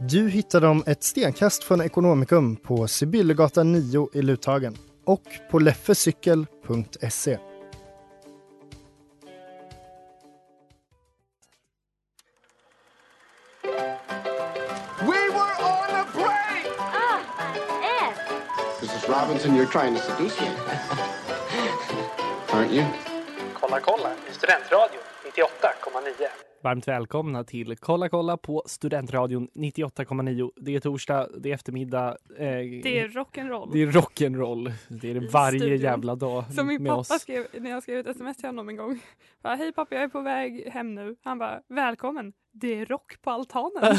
Du hittar dem ett stenkast från Ekonomikum på Sibyllegatan 9 i Luthagen och på leffecykel.se. We were on a break! Mrs. Robinson, you're trying to seduce me. Aren't you? Kolla kolla i Studentradion 98,9. Varmt välkomna till Kolla kolla på Studentradion 98,9. Det är torsdag, det är eftermiddag. Eh, Det är rock'n'roll. det är rock'n'roll. Det är det varje studion. jävla dag Som min pappa oss. skrev när jag skrev ett sms till honom en gång. Bara, Hej pappa, jag är på väg hem nu. Han bara, välkommen. Det är rock på altanen.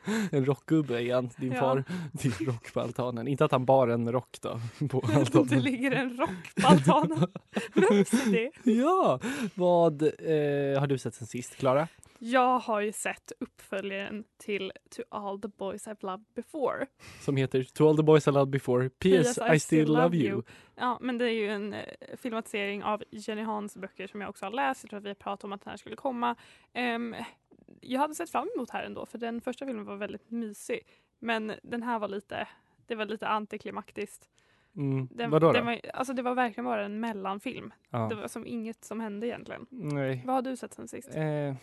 en rockgubbe igen, din Ja. far. Det är rock på altanen. Inte att han bar en rock då. På altanen. det ligger en rock på altanen. Vems är det? Ja, vad eh, har du sett sen sist, Klara? Jag har ju sett uppföljaren till To all the boys I've loved before. Som heter To all the boys I loved before, P.S. I, still love you. Ja, men det är ju en eh, filmatisering av Jenny Hans böcker som jag också har läst. Jag tror att vi har pratat om att den här skulle komma. Ehm, jag hade sett fram emot här ändå, för den första filmen var väldigt mysig. Men den här var lite, det var lite antiklimaktiskt. Mm. Den, Vadå då? den var, alltså det var verkligen bara en mellanfilm. Ja. Det var som inget som hände egentligen. Nej. Vad har du sett sen sist? Eh,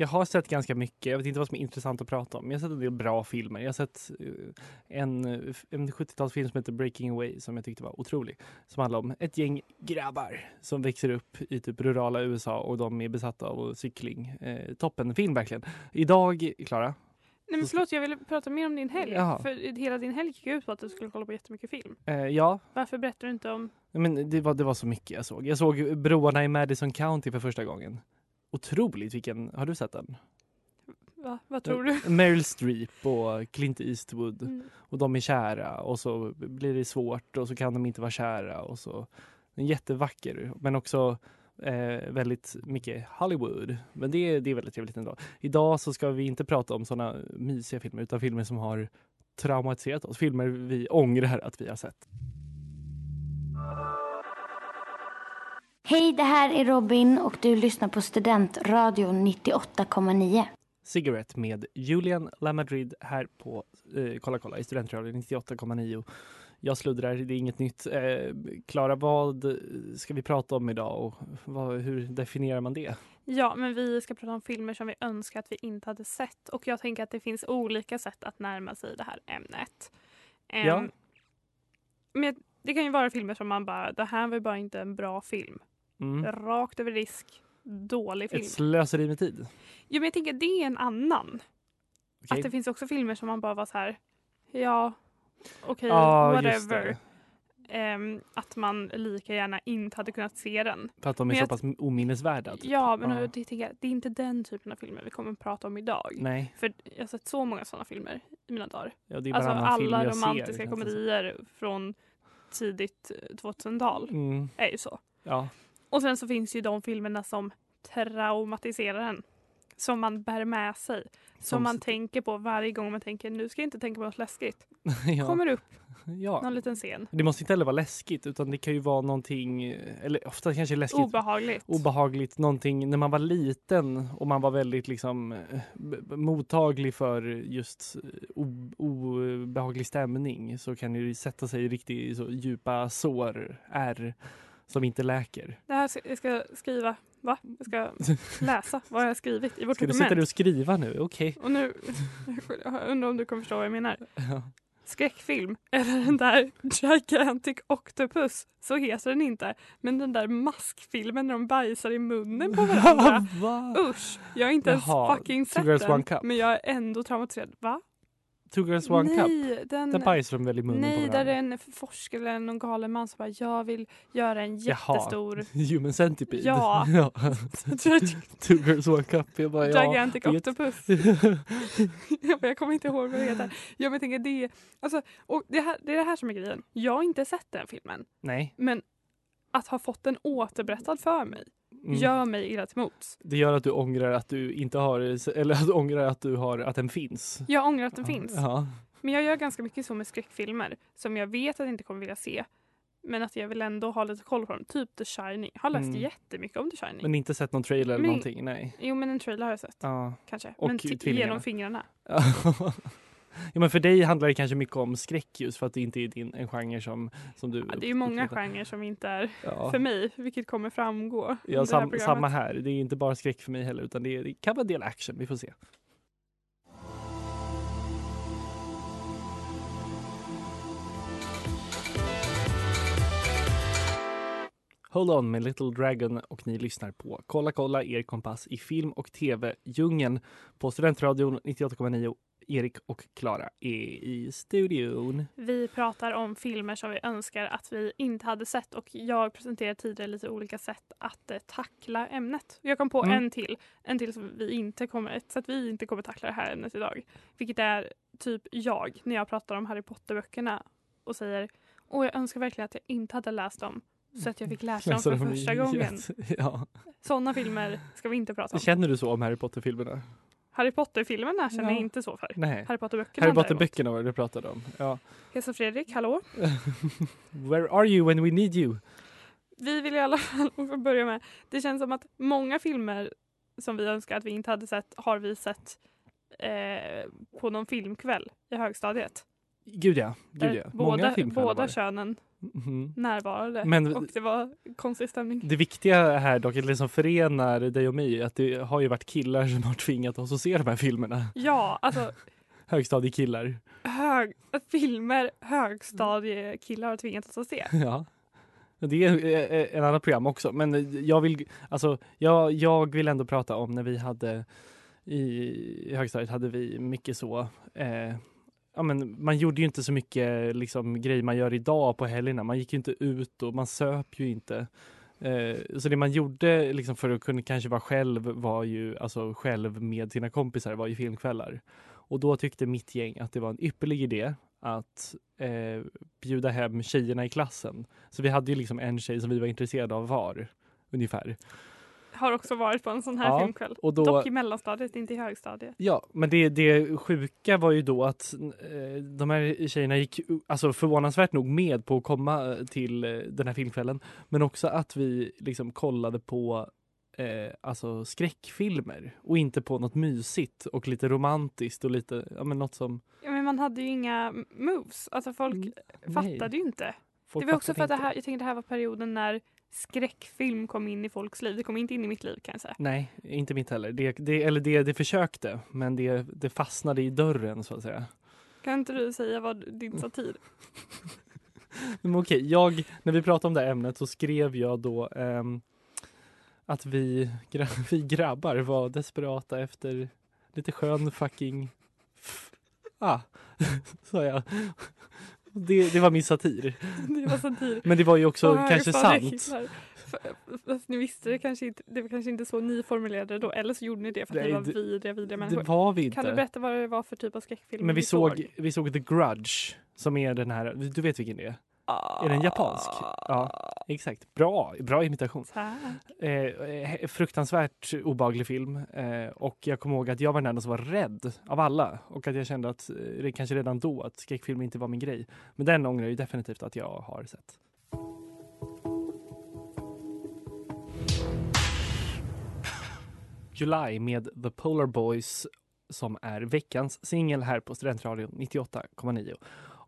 jag har sett ganska mycket. Jag vet inte vad som är intressant att prata om. Jag har sett en del bra filmer. Jag har sett eh, en, eh, en 70-talsfilm som heter Breaking Away som jag tyckte var otrolig. Som handlar om ett gäng grabbar som växer upp i typ rurala USA och de är besatta av cykling. Eh, toppenfilm verkligen. Idag, Klara? Nej men förlåt, jag ville prata mer om din helg. Jaha. För hela din helg gick ut på att du skulle kolla på jättemycket film. Eh, ja, Varför berättar du inte om... men det var, det var så mycket jag såg. Jag såg Broarna i Madison County för första gången. Otroligt vilken, har du sett den? Va? Vad tror du? Meryl Streep och Clint Eastwood. Mm. och de är kära och så blir det svårt och så kan de inte vara kära och så. En jättevacker men också eh, väldigt mycket Hollywood. Men det, det är väldigt trevligt ändå. Idag så ska vi inte prata om sådana mysiga filmer utan filmer som har traumatiserat oss. Filmer vi ångrar att vi har sett. Hej, det här är Robin och du lyssnar på Studentradion 98,9. Cigarette med Julian Lamadrid här på eh, Kolla kolla i Studentradion 98,9. Jag sluddrar, det är inget nytt. Eh, Klara, vad ska vi prata om idag och vad, hur definierar man det? Ja, men vi ska prata om filmer som vi önskar att vi inte hade sett. Och jag tänker att det finns olika sätt att närma sig det här ämnet. Ehm, Ja. Men det kan ju vara filmer som man bara, det här var bara inte en bra film. Mm. Rakt över risk, dålig film. Ett slöseri med tid. Jo, men jag tänker det är en annan. Okej. Att det finns också filmer som man bara var så här, ja, okej, Ja, just whatever. Ehm, att man lika gärna inte hade kunnat se den. För att de är Men så jag- pass ominnesvärda. Typ. Ja, men Ja. det, jag, det är inte den typen av filmer vi kommer att prata om idag. Nej, För jag har sett så många sådana filmer i mina dagar. ja, det är Alltså varannan film alla ser, romantiska som. komedier från tidigt eh, 2000-tal Mm, är ju så. ja. Och sen så finns ju de filmerna som traumatiserar en. Som man bär med sig. Som, Som man tänker på varje gång man tänker nu ska jag inte tänka på något läskigt. ja. Kommer upp ja. någon liten scen. Det måste inte heller vara läskigt utan det kan ju vara någonting, eller ofta kanske läskigt. Obehagligt. obehagligt, någonting när man var liten och man var väldigt liksom eh, mottaglig för just eh, obehaglig stämning så kan det ju sätta sig i riktigt så djupa sår, ärr som inte läker. Det här ska, jag ska skriva Va? Jag ska läsa vad jag har skrivit i vårt Ska du dokument. sätta dig och skriva nu? Okej. Och nu, jag undrar om du kommer förstå vad jag menar. Ja. Skräckfilm, eller den där Gigantic Octopus, så heter den inte. Men den där maskfilmen när de bajsar i munnen på varandra. Va? Usch, jag har inte Jaha, ens fucking sett den. Men jag är ändå traumatiserad. Va? Two girls one cup? Nej, den... Där bajsar de väl i munnen på Nej, varandra? där är en forskare eller någon galen man som bara, jag vill göra en jättestor Human centipede? Ja. ja. Two girls one cup. Jag bara, ja, Gigantic vet. Octopus. jag, bara, jag kommer inte ihåg vad det heter. Jag men tänker det, alltså, och det, här, det är det här som är grejen. Jag har inte sett den filmen. Nej. Men att ha fått den återberättad för mig Mm. gör mig illa till mots. Det gör att du ångrar att du inte har, eller att du ångrar att du har, att den finns. Jag ångrar att den finns. Ja. Men jag gör ganska mycket så med skräckfilmer som jag vet att jag inte kommer vilja se. Men att jag vill ändå ha lite koll på dem. Typ The Shining. Jag har läst Mm. jättemycket om The Shining. Men inte sett någon trailer eller Men- någonting? Nej. Jo men en trailer har jag sett. Ja. Kanske. Och men genom fingrarna. ja, men för dig handlar det kanske mycket om skräck just för att det inte är din, en genre som, som du... Ja, det är många genrer som inte är Ja. för mig, vilket kommer framgå. Ja, här sam, programmet. samma här. Det är inte bara skräck för mig heller utan det, är, det kan vara en del action. Vi får se. Hold on med Little Dragon och ni lyssnar på Kolla kolla er kompass i film och tv-djungeln på Studentradion 98,9. Erik och Klara är i studion. Vi pratar om filmer som vi önskar att vi inte hade sett och jag presenterade tidigare lite olika sätt att eh, tackla ämnet. Jag kom på Mm. en till, en till som vi inte kommer, ett sätt vi inte kommer tackla det här ämnet idag. Vilket är typ jag när jag pratar om Harry Potter-böckerna och säger Åh, jag önskar verkligen att jag inte hade läst dem så att jag fick läsa dem för första gången. Ja. Sådana filmer ska vi inte prata om. Känner du så om Harry Potter-filmerna? Harry Potter-filmerna känner Ja. jag inte så för. Nej. Harry Potter-böckerna Harry. Potter-böckerna var det du pratade om. Ja. Hälsa Fredrik, hallå? Where are you when we need you? Vi vill i alla fall för att börja med. Det känns som att många filmer som vi önskar att vi inte hade sett har vi sett eh, på någon filmkväll i högstadiet. Gud ja. Gud ja. Många båda båda könen Mhm. närvarade Men- och det var konstig stämning. Det viktiga här dock, det som förenar dig och mig, att det har ju varit killar som har tvingat oss att se de här filmerna. Ja, alltså Högstadiekillar. hög, filmer högstadiekillar har tvingat oss att se. Ja. Det är en annan program också, men jag vill, alltså, jag, jag vill ändå prata om när vi hade i högstadiet hade vi mycket så eh, Ja, men man gjorde ju inte så mycket liksom, grejer man gör idag på helgerna. Man gick ju inte ut och man söp ju inte. Eh, så det man gjorde liksom, för att kunna kanske vara själv var ju alltså själv med sina kompisar var ju filmkvällar. Och då tyckte mitt gäng att det var en ypperlig idé att eh, bjuda hem tjejerna i klassen. Så vi hade ju liksom en tjej som vi var intresserade av var, ungefär. Har också varit på en sån här Ja, filmkväll. och då- Dock i mellanstadiet, inte i högstadiet. Ja, men det, det sjuka var ju då att eh, de här tjejerna gick alltså förvånansvärt nog med på att komma till eh, den här filmkvällen. Men också att vi liksom kollade på eh, alltså skräckfilmer och inte på något mysigt och lite romantiskt och lite, ja men något som Ja, men man hade ju inga moves. Alltså folk Mm, fattade ju inte. folk det var också för att det här, jag tänkte det här var perioden när skräckfilm kom in i folks liv. Det kom inte in i mitt liv kan jag säga. Nej, inte mitt heller. Det, det, eller det, det försökte, men det, det fastnade i dörren så att säga. Kan inte du säga vad din satir? Men okej, jag, när vi pratade om det här ämnet så skrev jag då ehm, att vi, vi grabbar var desperata efter lite skön fucking... Ah, sa jag. Det, det var min satir. Det var satir. Men det var ju också Och kanske sant. Fast ni visste det kanske inte, det var kanske inte så ni formulerade det då, eller så gjorde ni det för att Nej, ni var det- vidriga, vidriga Det människor. var vi Kan du inte. berätta vad det var för typ av skräckfilm Men vi ni såg, vi såg The Grudge, som är den här, du vet vilken det är? Är den japansk? Ja, exakt. Bra, bra imitation. Eh, eh, fruktansvärt obaglig film eh, och jag kommer ihåg att jag var den enda som var rädd av alla och att jag kände att eh, det kanske redan då att skräckfilm inte var min grej. Men den ångrar jag definitivt att jag har sett. July med The Polar Boys som är veckans singel här på Studentradion 98,9.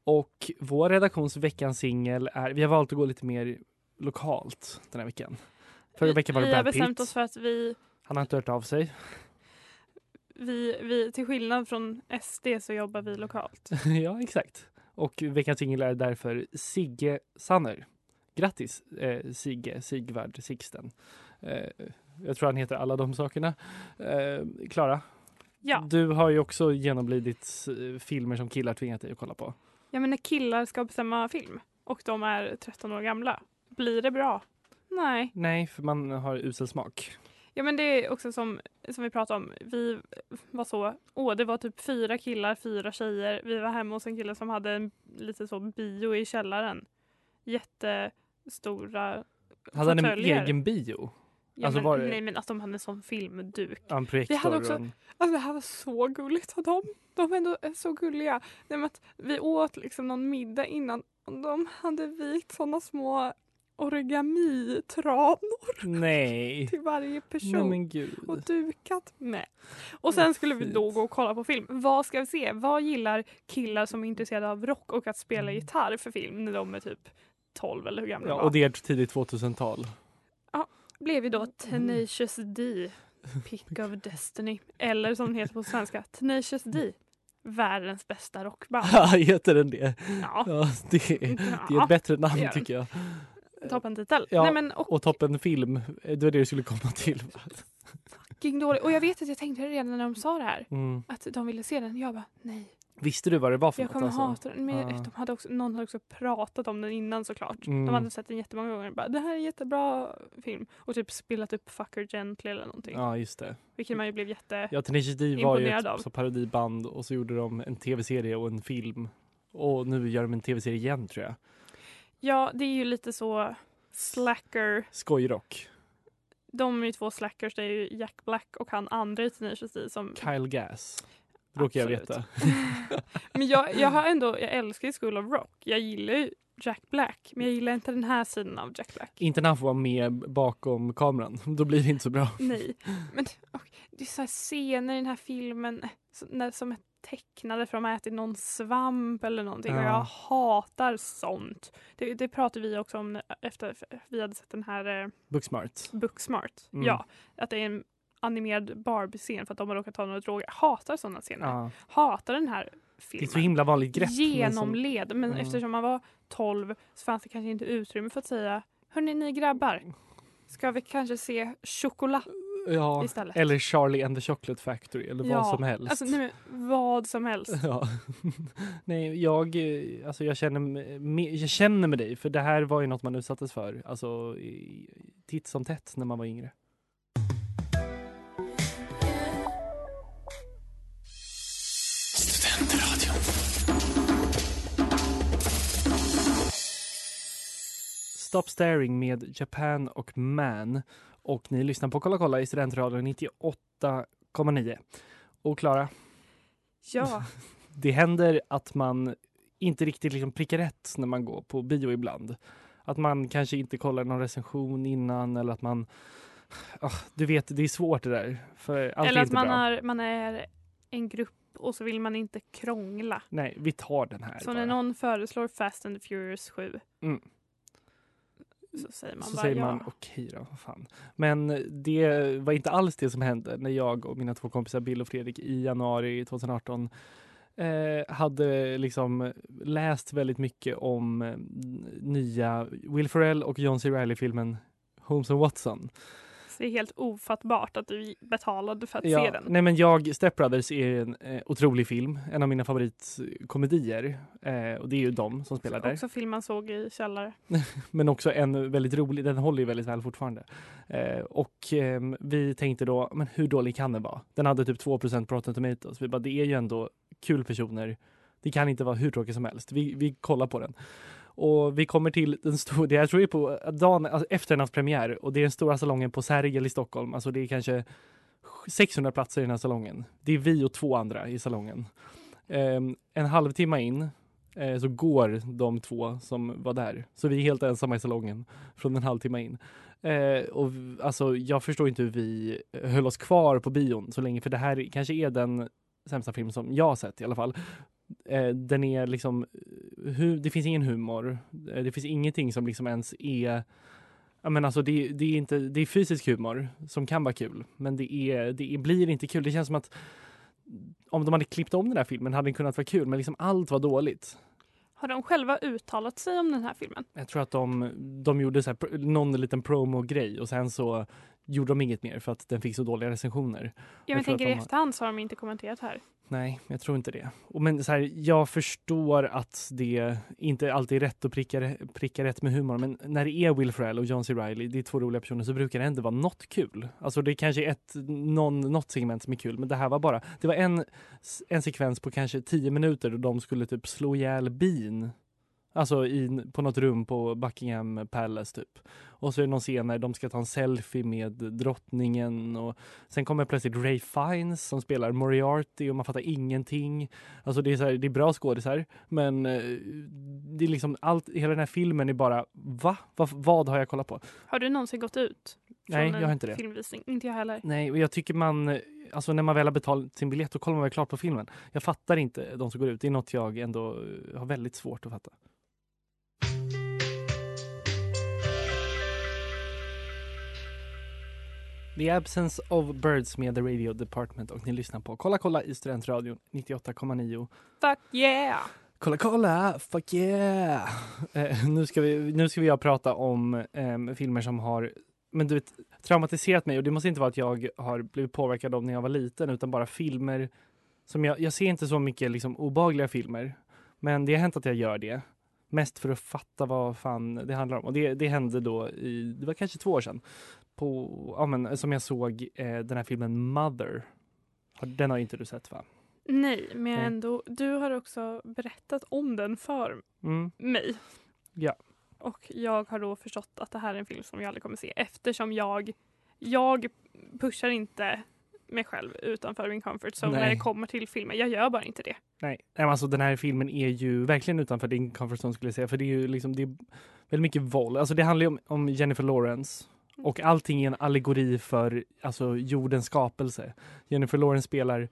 Och vår redaktions veckans singel är, vi har valt att gå lite mer lokalt den här veckan. Förra veckan var det vi har Brad bestämt Pitt. oss för att vi, Han har inte hört av sig. vi, vi, till skillnad från SD så jobbar vi lokalt. ja, exakt. Och veckans singel är därför Sigge Sanner. Grattis eh, Sigge, Sigvard, Sixten. Eh, jag tror han heter alla de sakerna. Eh, Klara, Ja. du har ju också genomlidit eh, filmer som killar tvingat dig att kolla på. Ja, men när killar ska bestämma film och de är 13 år gamla, blir det bra? Nej. Nej, för man har usel smak. Ja men det är också som, som vi pratade om, vi var så, åh det var typ fyra killar, fyra tjejer. Vi var hemma hos en kille som hade en lite så bio i källaren. Jättestora Hade han en egen bio? Ja, Alltså men, var Nej men att de hade en sån filmduk. Ja? Vi hade också, och alltså det här var så gulligt av dem. De är ändå så gulliga. Nej, men att vi åt liksom någon middag innan och de hade vikt såna små origamitranor Nej. till varje person. Nej och dukat med. Och sen skulle vi då gå och kolla på film. Vad ska vi se? Vad gillar killar som är intresserade av rock och att spela gitarr för film när de är typ 12 eller hur gamla Ja, de och var? det är tidigt 2000-tal. Blev ju då Tenacious D, Pick of Destiny. Eller som den heter på svenska, Tenacious D. Världens bästa rockband. Heter den det? Ja. Ja, det, det är Ja. ett bättre namn Ja. tycker jag. Toppen titel. Ja, Nej men och Och toppen film, det var det du skulle komma till. fucking dålig. Och jag vet att jag tänkte redan när de sa det här. Mm. Att de ville se den. Jag bara nej. Visste du vad det var för Jag något? kommer Alltså? hata den. Men de hade också, någon hade också pratat om den innan såklart. Mm. De hade sett den jättemånga gånger. Bara, det här är en jättebra film. Och typ spelat upp Fucker Gently eller någonting. Ja, just det. Vilket man ju blev jätte... Ja, Tenacious D var ju ett av. så parodiband och så gjorde de en tv-serie och en film. Och nu gör de en tv-serie igen tror jag. Ja, det är ju lite så slacker. Skojrock. De är ju två slackers. Det är ju Jack Black och han andra i Tenacious D som... Kyle Gass. Råkar jag veta. Men jag, jag har ändå, jag älskar ju School of Rock. Jag gillar ju Jack Black. Men jag gillar inte den här sidan av Jack Black. Inte när han får vara med bakom kameran. Då blir det inte så bra. Nej, men och, det är så här scener i den här filmen när, som är tecknade för att de har ätit någon svamp eller någonting. Och Ja. jag hatar sånt. Det, det pratade vi också om efter vi hade sett den här eh, Booksmart. Booksmart. Mm. Ja, att det är en animerad Barbie-scen för att de har råkat ta några droger. Hatar sådana scener. Ja. Hatar den här Det är filmen. ett så himla vanligt grepp. men som- Genomled. Men Mm. eftersom man var 12 så fanns det kanske inte utrymme för att säga Hörni ni grabbar, ska vi kanske se choklad Ja, istället? eller Charlie and the Chocolate Factory eller vad som helst. Alltså, nej, men vad som helst. Ja. Nej, jag, eh, alltså jag, känner, jag känner med dig, för det här var ju något man utsattes för alltså, titt som tätt när man var yngre. Stop Staring med Japan och Man. Och ni lyssnar på Kolla kolla i Studentradion 98,9. Och Klara, Ja, det händer att man inte riktigt liksom prickar rätt när man går på bio ibland. Att man kanske inte kollar någon recension innan eller att man... Ah, du vet, det är svårt det där. För allt är eller att inte man bra. är, man är en grupp och så vill man inte krångla. Nej, vi tar den här Så bara. när någon föreslår Fast and the Furious 7 Mm. Så säger man Så bara säger ja. man okej då, vad fan. Men det var inte alls det som hände när jag och mina två kompisar Bill och Fredrik i januari 2018 eh, hade liksom läst väldigt mycket om eh, nya Will Ferrell och John C. Reilly-filmen Holmes and Watson. Det är helt ofattbart att du betalade för att se Ja, den. nej men jag, Step Brothers är en eh, otrolig film, en av mina favoritkomedier. Eh, och det är ju de som spelar där. Också film man såg i källare. Men också en väldigt rolig, den håller ju väldigt väl fortfarande. Eh, och ehm, vi tänkte då, men hur dålig kan den vara? Den hade typ 2 på Rotten Tomatoes. Vi bara, det är ju ändå kul personer. Det kan inte vara hur tråkigt som helst. Vi, vi kollar på den. Och vi kommer till den stora, jag tror är på dagen alltså efter dennas premiär och det är den stora salongen på Sergel i Stockholm. Alltså det är kanske 600 platser i den här salongen. Det är vi och två andra i salongen. Ehm, en halvtimme in eh, så går de två som var där. Så vi är helt ensamma i salongen från en halvtimme in. Eh, och alltså, jag förstår inte hur vi eh, höll oss kvar på bion så länge, för det här kanske är den sämsta film som jag har sett i alla fall. Eh, den är liksom, hu- det finns ingen humor. Eh, det finns ingenting som liksom ens är Ja, men alltså det, det, är inte, det är fysisk humor som kan vara kul, men det, är, det blir inte kul. Det känns som att om de hade klippt om den här filmen hade den kunnat vara kul, men liksom allt var dåligt. Har de själva uttalat sig om den här filmen? Jag tror att de, de gjorde så här, någon liten promo-grej och sen så gjorde de inget mer för att den fick så dåliga recensioner. Jag, men att tänker i efterhand så har de inte kommenterat här. Nej, jag tror inte det. Men så här, jag förstår att det inte alltid är rätt att pricka, pricka rätt med humor, men när det är Will Ferrell och John C. Reilly, det är två roliga personer, så brukar det ändå vara något kul. Alltså det kanske är ett, någon, något segment som är kul, men det här var bara, det var en, en sekvens på kanske tio minuter då de skulle typ slå ihjäl bin. Alltså i, på något rum på Buckingham Palace typ. Och så är det någon scen när de ska ta en selfie med drottningen och sen kommer plötsligt Ray Fiennes som spelar Moriarty och man fattar ingenting. Alltså det är, så här, det är bra skådisar men eh, det är liksom allt, hela den här filmen är bara va? Vad, vad har jag kollat på? Har du någonsin gått ut? Nej, jag har inte det. Filmvisning? Inte jag heller. Nej, och jag tycker man, eh, alltså när man väl har betalat sin biljett då kollar man väl klart på filmen. Jag fattar inte de som går ut. Det är något jag ändå eh, har väldigt svårt att fatta. The Absence of Birds med The Radio Department och ni lyssnar på Kolla kolla i Studentradion 98,9. Fuck yeah! Kolla kolla, fuck yeah! Eh, nu, ska vi, nu ska vi prata om em, filmer som har men du vet, traumatiserat mig och det måste inte vara att jag har blivit påverkad av när jag var liten utan bara filmer som jag, jag ser inte så mycket liksom obehagliga filmer men det har hänt att jag gör det. Mest för att fatta vad fan det handlar om. Och det, det hände då i, det var kanske två år sedan. På, ja, men, som jag såg eh, den här filmen Mother. Den har inte du sett va? Nej, men Nej. ändå, du har också berättat om den för Mm. mig. Ja. Och jag har då förstått att det här är en film som jag aldrig kommer se eftersom jag, jag pushar inte mig själv utanför min comfort zone när det kommer till filmer. Jag gör bara inte det. Nej, alltså den här filmen är ju verkligen utanför din comfort zone skulle jag säga. För det är ju liksom, det är väldigt mycket våld. Alltså det handlar ju om, om Jennifer Lawrence. Och allting är en allegori för alltså, jordens skapelse. Jennifer Lawrence spelar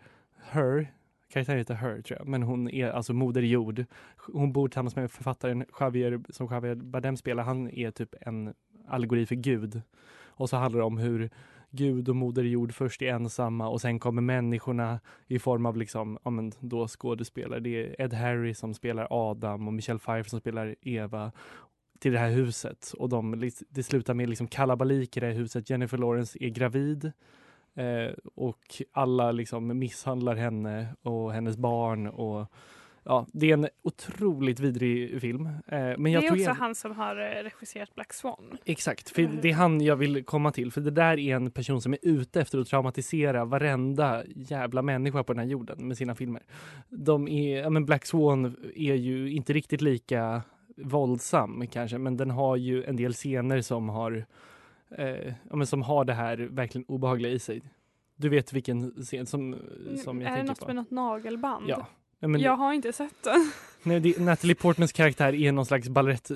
Her, karaktären heter Her tror jag, men hon är alltså moder jord. Hon bor tillsammans med författaren Javier, som Javier Bardem spelar. Han är typ en allegori för Gud. Och så handlar det om hur Gud och moder jord först är ensamma och sen kommer människorna i form av liksom, ja men då skådespelare. Det är Ed Harris som spelar Adam och Michelle Pfeiffer som spelar Eva till det här huset och de, det slutar med liksom kalabalik i det här huset. Jennifer Lawrence är gravid eh, och alla liksom misshandlar henne och hennes barn och ja, det är en otroligt vidrig film. Eh, men det jag är tog också en- han som har eh, regisserat Black Swan. Exakt, för det är han jag vill komma till. För det där är en person som är ute efter att traumatisera varenda jävla människa på den här jorden med sina filmer. De är, ja, men Black Swan är ju inte riktigt lika våldsam kanske, men den har ju en del scener som har, eh, ja, men som har det här verkligen obehagliga i sig. Du vet vilken scen som, som jag är det tänker något på? med något nagelband? Ja. Ja, men- Jag har inte sett den. Nej, det, Natalie Portmans karaktär är någon slags ballerett,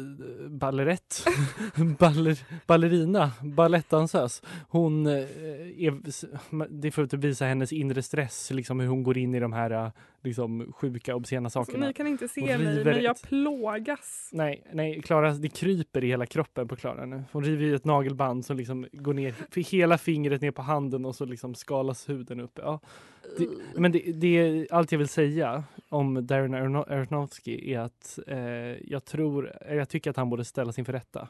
ballerett, baller, ballerina, balettdansös. Hon eh, är, det är för att visa hennes inre stress, liksom hur hon går in i de här liksom, sjuka, obscena Så sakerna. ni kan inte se mig, men jag ett- plågas. Nej, nej, Klara, det kryper i hela kroppen på Klara nu. Hon river i ett nagelband som liksom går ner, hela fingret ner på handen och så liksom skalas huden upp. Ja. Det, men det, det, allt jag vill säga om Darren Arono- Aronofsky är att eh, jag tror, eh, jag tycker att han borde ställas inför rätta.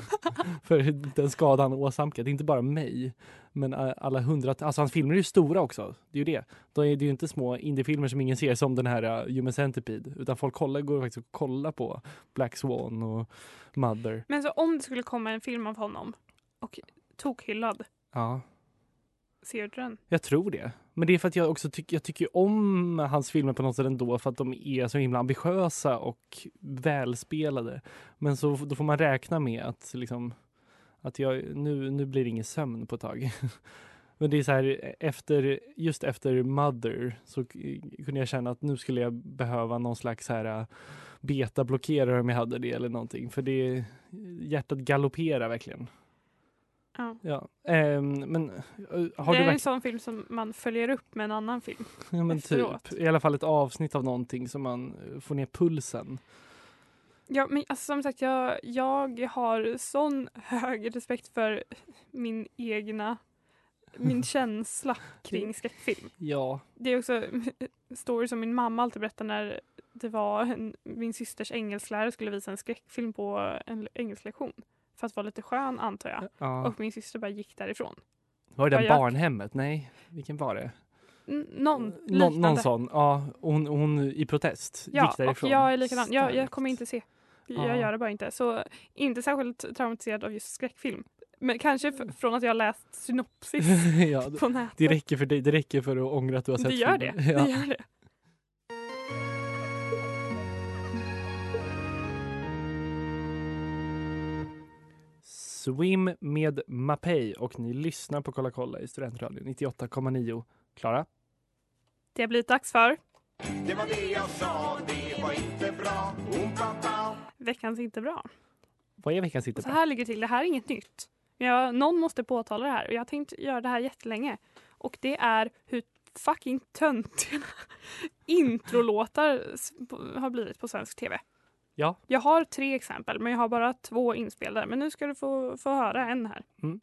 för den skada han åsamkat, inte bara mig, men eh, alla hundrat, alltså hans filmer är ju stora också. Det är ju det. De är, det är ju inte små indiefilmer som ingen ser som den här uh, Human Centipede, utan folk kollar, går faktiskt och kollar på Black Swan och Mother. Men så om det skulle komma en film av honom och tokhyllad, Ja. ser du den? Jag tror det. Men det är för att jag också tycker, jag tycker om hans filmer på något sätt ändå för att de är så himla ambitiösa och välspelade. Men så då får man räkna med att liksom att jag, nu, nu blir det ingen sömn på ett tag. Men det är så här efter, just efter Mother så kunde jag känna att nu skulle jag behöva någon slags här äh, betablockerare om jag hade det eller någonting. För det, hjärtat galopperar verkligen. Ja. Ja, ehm, men äh, har det är en sån film som man följer upp med en annan film. Ja, men efteråt. typ. I alla fall ett avsnitt av någonting som man eh, får ner pulsen. Ja, men alltså, som sagt, jag, jag har sån hög respekt för min egna min känsla kring skräckfilm. Ja. Det är också story som min mamma alltid berättar när det var en, min systers engelsklärare skulle visa en skräckfilm på en engelsklektion. För att vara lite skön antar jag. Ja. Och min syster bara gick därifrån. Var det Ja, där jag- barnhemmet? Nej, vilken var det? N- någon Nå, liknande. någon sån. Ja, hon, hon i protest Ja, gick därifrån. jag är likadan. Jag, jag kommer inte se. Jag Ja. gör det bara inte. Så inte särskilt traumatiserad av just skräckfilm. Men kanske f- från att jag har läst synopsis ja, på nätet. det räcker för dig. Det räcker för att ångra att du har sett Det gör det. filmen. Ja. det gör det. Swim med Mapei och ni lyssnar på Kolla kolla i Studentradion 98,9. Klara? Det har blivit dags för Det var det jag sa, det var inte bra. Oom-pa-pa. Veckans inte bra. Vad är veckans Så inte här ligger det till. Det här är inget nytt. Jag, någon måste påtala det här och jag har tänkt göra det här jättelänge. Och det är hur fucking töntiga introlåtar har blivit på svensk tv. Ja. Jag har tre exempel men jag har bara två inspelade. Men nu ska du få, få höra en här. Mm.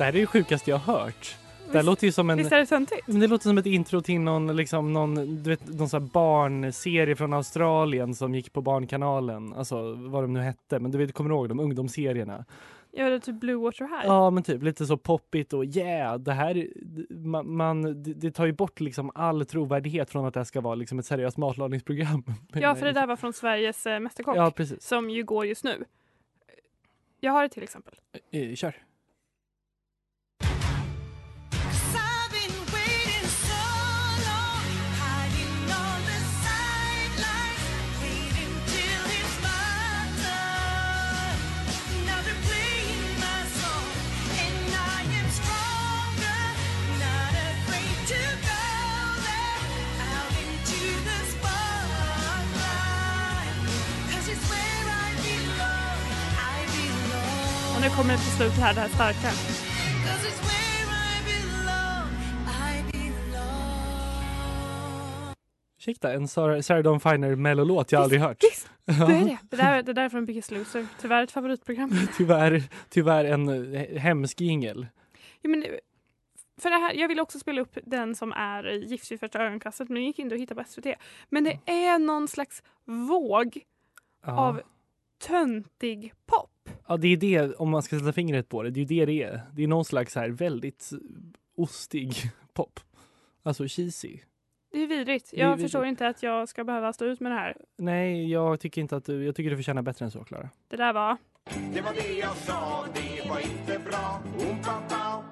Det här är det sjukaste jag har hört. Det här låter ju som en... Visst är det töntigt? Men det låter som ett intro till någon, liksom, någon, du vet, någon sån här barnserie från Australien som gick på Barnkanalen. Alltså vad de nu hette. Men du vet, kommer du ihåg de ungdomsserierna? Ja, det är typ Blue Water High. Ja men typ lite så poppigt och yeah, det här, man, man, det, det tar ju bort liksom all trovärdighet från att det här ska vara liksom ett seriöst matlagningsprogram. Ja, för det där var från Sveriges eh, Mästerkock. Ja, precis. Som ju går just nu. Jag har ett till exempel. Eh, Kör. Nu kommer det till slut här, det här starka. Ursäkta, en Sarah, Sarah Dawn Finer mellolåt jag aldrig hört. Visst, det är det. Det där, det där är från Biggest Loser. Tyvärr ett favoritprogram. tyvärr, tyvärr en eh, hemsk jingel. Ja, men, för det här, jag ville också spela upp den som är Gift vid första ögonkastet men det gick inte att hitta på SVT. Men det är någon slags våg Ja. av töntig pop. Ja, det är det, om man ska sätta fingret på det, det är det det är. Det är någon slags här väldigt ostig pop. Alltså cheesy. Det är vidrigt. är Jag vidrigt. förstår inte att jag ska behöva stå ut med det här. Nej, jag tycker inte att du, jag tycker du förtjänar bättre än så, Klara. Det där var... Det var det jag sa, det var inte bra. Oom-pa-pa.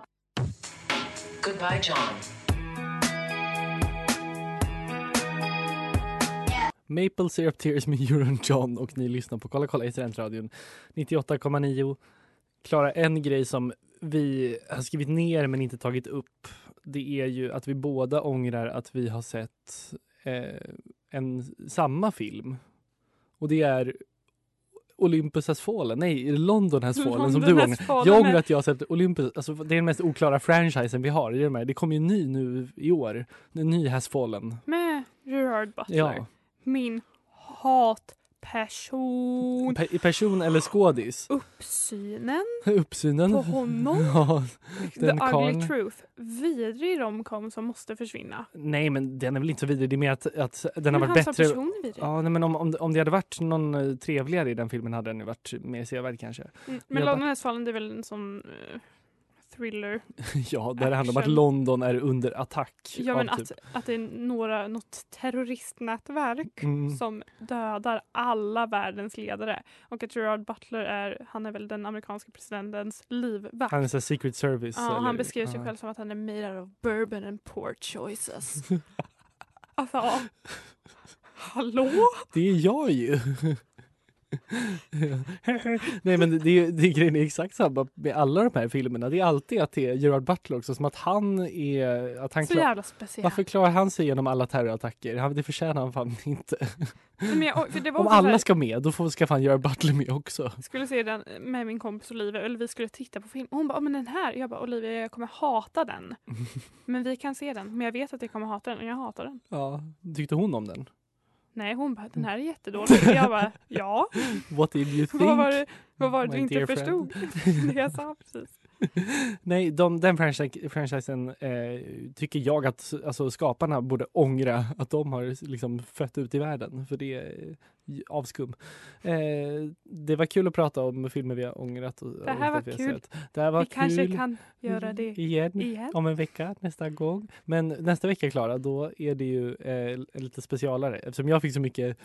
Goodbye, John. Maple Syrup Tears med Euron John och ni lyssnar på Kolla kolla i Studentradion 98,9. Klara, en grej som vi har skrivit ner men inte tagit upp det är ju att vi båda ångrar att vi har sett eh, en samma film. Och det är Olympus has fallen, nej London has fallen som du London ångrar. Jag ångrar att jag har sett Olympus, alltså det är den mest oklara franchisen vi har. Det kommer ju en ny nu i år, en ny has fallen. Med Gerard Butler. Ja. Min hatperson. Pe- person eller skådis? Uppsynen Uppsynen. på honom. Ja, The Ugly. Truth. Vidrig romcom som måste försvinna. Nej, men den är väl inte så vidrig. Det är mer att, att den har varit bättre. person är vidrig. Ja, nej, men om, om, om det hade varit någon eh, trevligare i den filmen hade den varit mer sevärd kanske. Mm, men has fallen är väl en sån eh, thriller. Ja, där det handlar om att. London är under attack. Ja men av att, typ. att det är några, något terroristnätverk Mm. som dödar alla världens ledare. Och att Gerard Butler är, han är väl den amerikanska presidentens livvakt. Han är så Secret Service. Ja, eller- han beskrev sig ja. själv som att han är made out of bourbon and poor choices. alltså, hallå? Det är jag ju. Nej men det, det, det grejen är exakt samma med alla de här filmerna. Det är alltid att det är Gerard Butler också, som att han är... Att han Så klar- jävla speciell. Varför klarar han sig genom alla terrorattacker? Han- Det förtjänar han fan inte. Men jag, för det var Om alla här- ska med, då får, ska fan Gerard Butler med också. skulle se den med min kompis Olivia, eller vi skulle titta på film. Och hon bara, "Ja, men den här. Jag bara, Olivia jag kommer hata den. Men vi kan se den. Men jag vet att jag kommer hata den och jag hatar den. Ja, tyckte hon om den? Nej, hon bara, den här är jättedålig. Jag bara, ja. What did you think? Vad var det, vad var det du inte förstod? det jag sa precis. Nej, de, den franchise, franchisen eh, tycker jag att alltså, skaparna borde ångra att de har liksom fött ut i världen. För det är avskum. Eh, det var kul att prata om filmer vi har ångrat. Och, Det här var kul. Det här var Vi kanske kul. kan göra det igen, igen. om en vecka nästa gång. Men nästa vecka Klara, då är det ju eh, lite specialare. Eftersom jag fick så mycket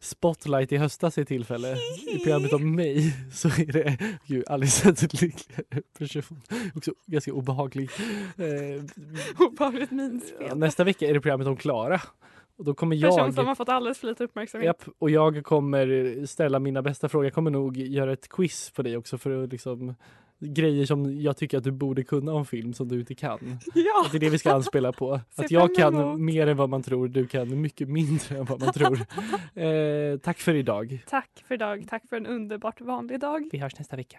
spotlight i höstas i tillfälle i programmet om mig så är det gud, aldrig sett lyckligare person. Också ganska obehaglig. Eh, Obehagligt minspel. nästa vecka är det programmet om Klara. Och då kommer jag Person som har fått alldeles för lite uppmärksamhet. Japp, och jag kommer ställa mina bästa frågor. Jag kommer nog göra ett quiz på dig också för att liksom grejer som jag tycker att du borde kunna om film som du inte kan. Ja. Att det är det vi ska anspela på. Att jag kan mer än vad man tror, du kan mycket mindre än vad man tror. Eh, tack för idag. Tack för idag. Tack för en underbart vanlig dag. Vi hörs nästa vecka.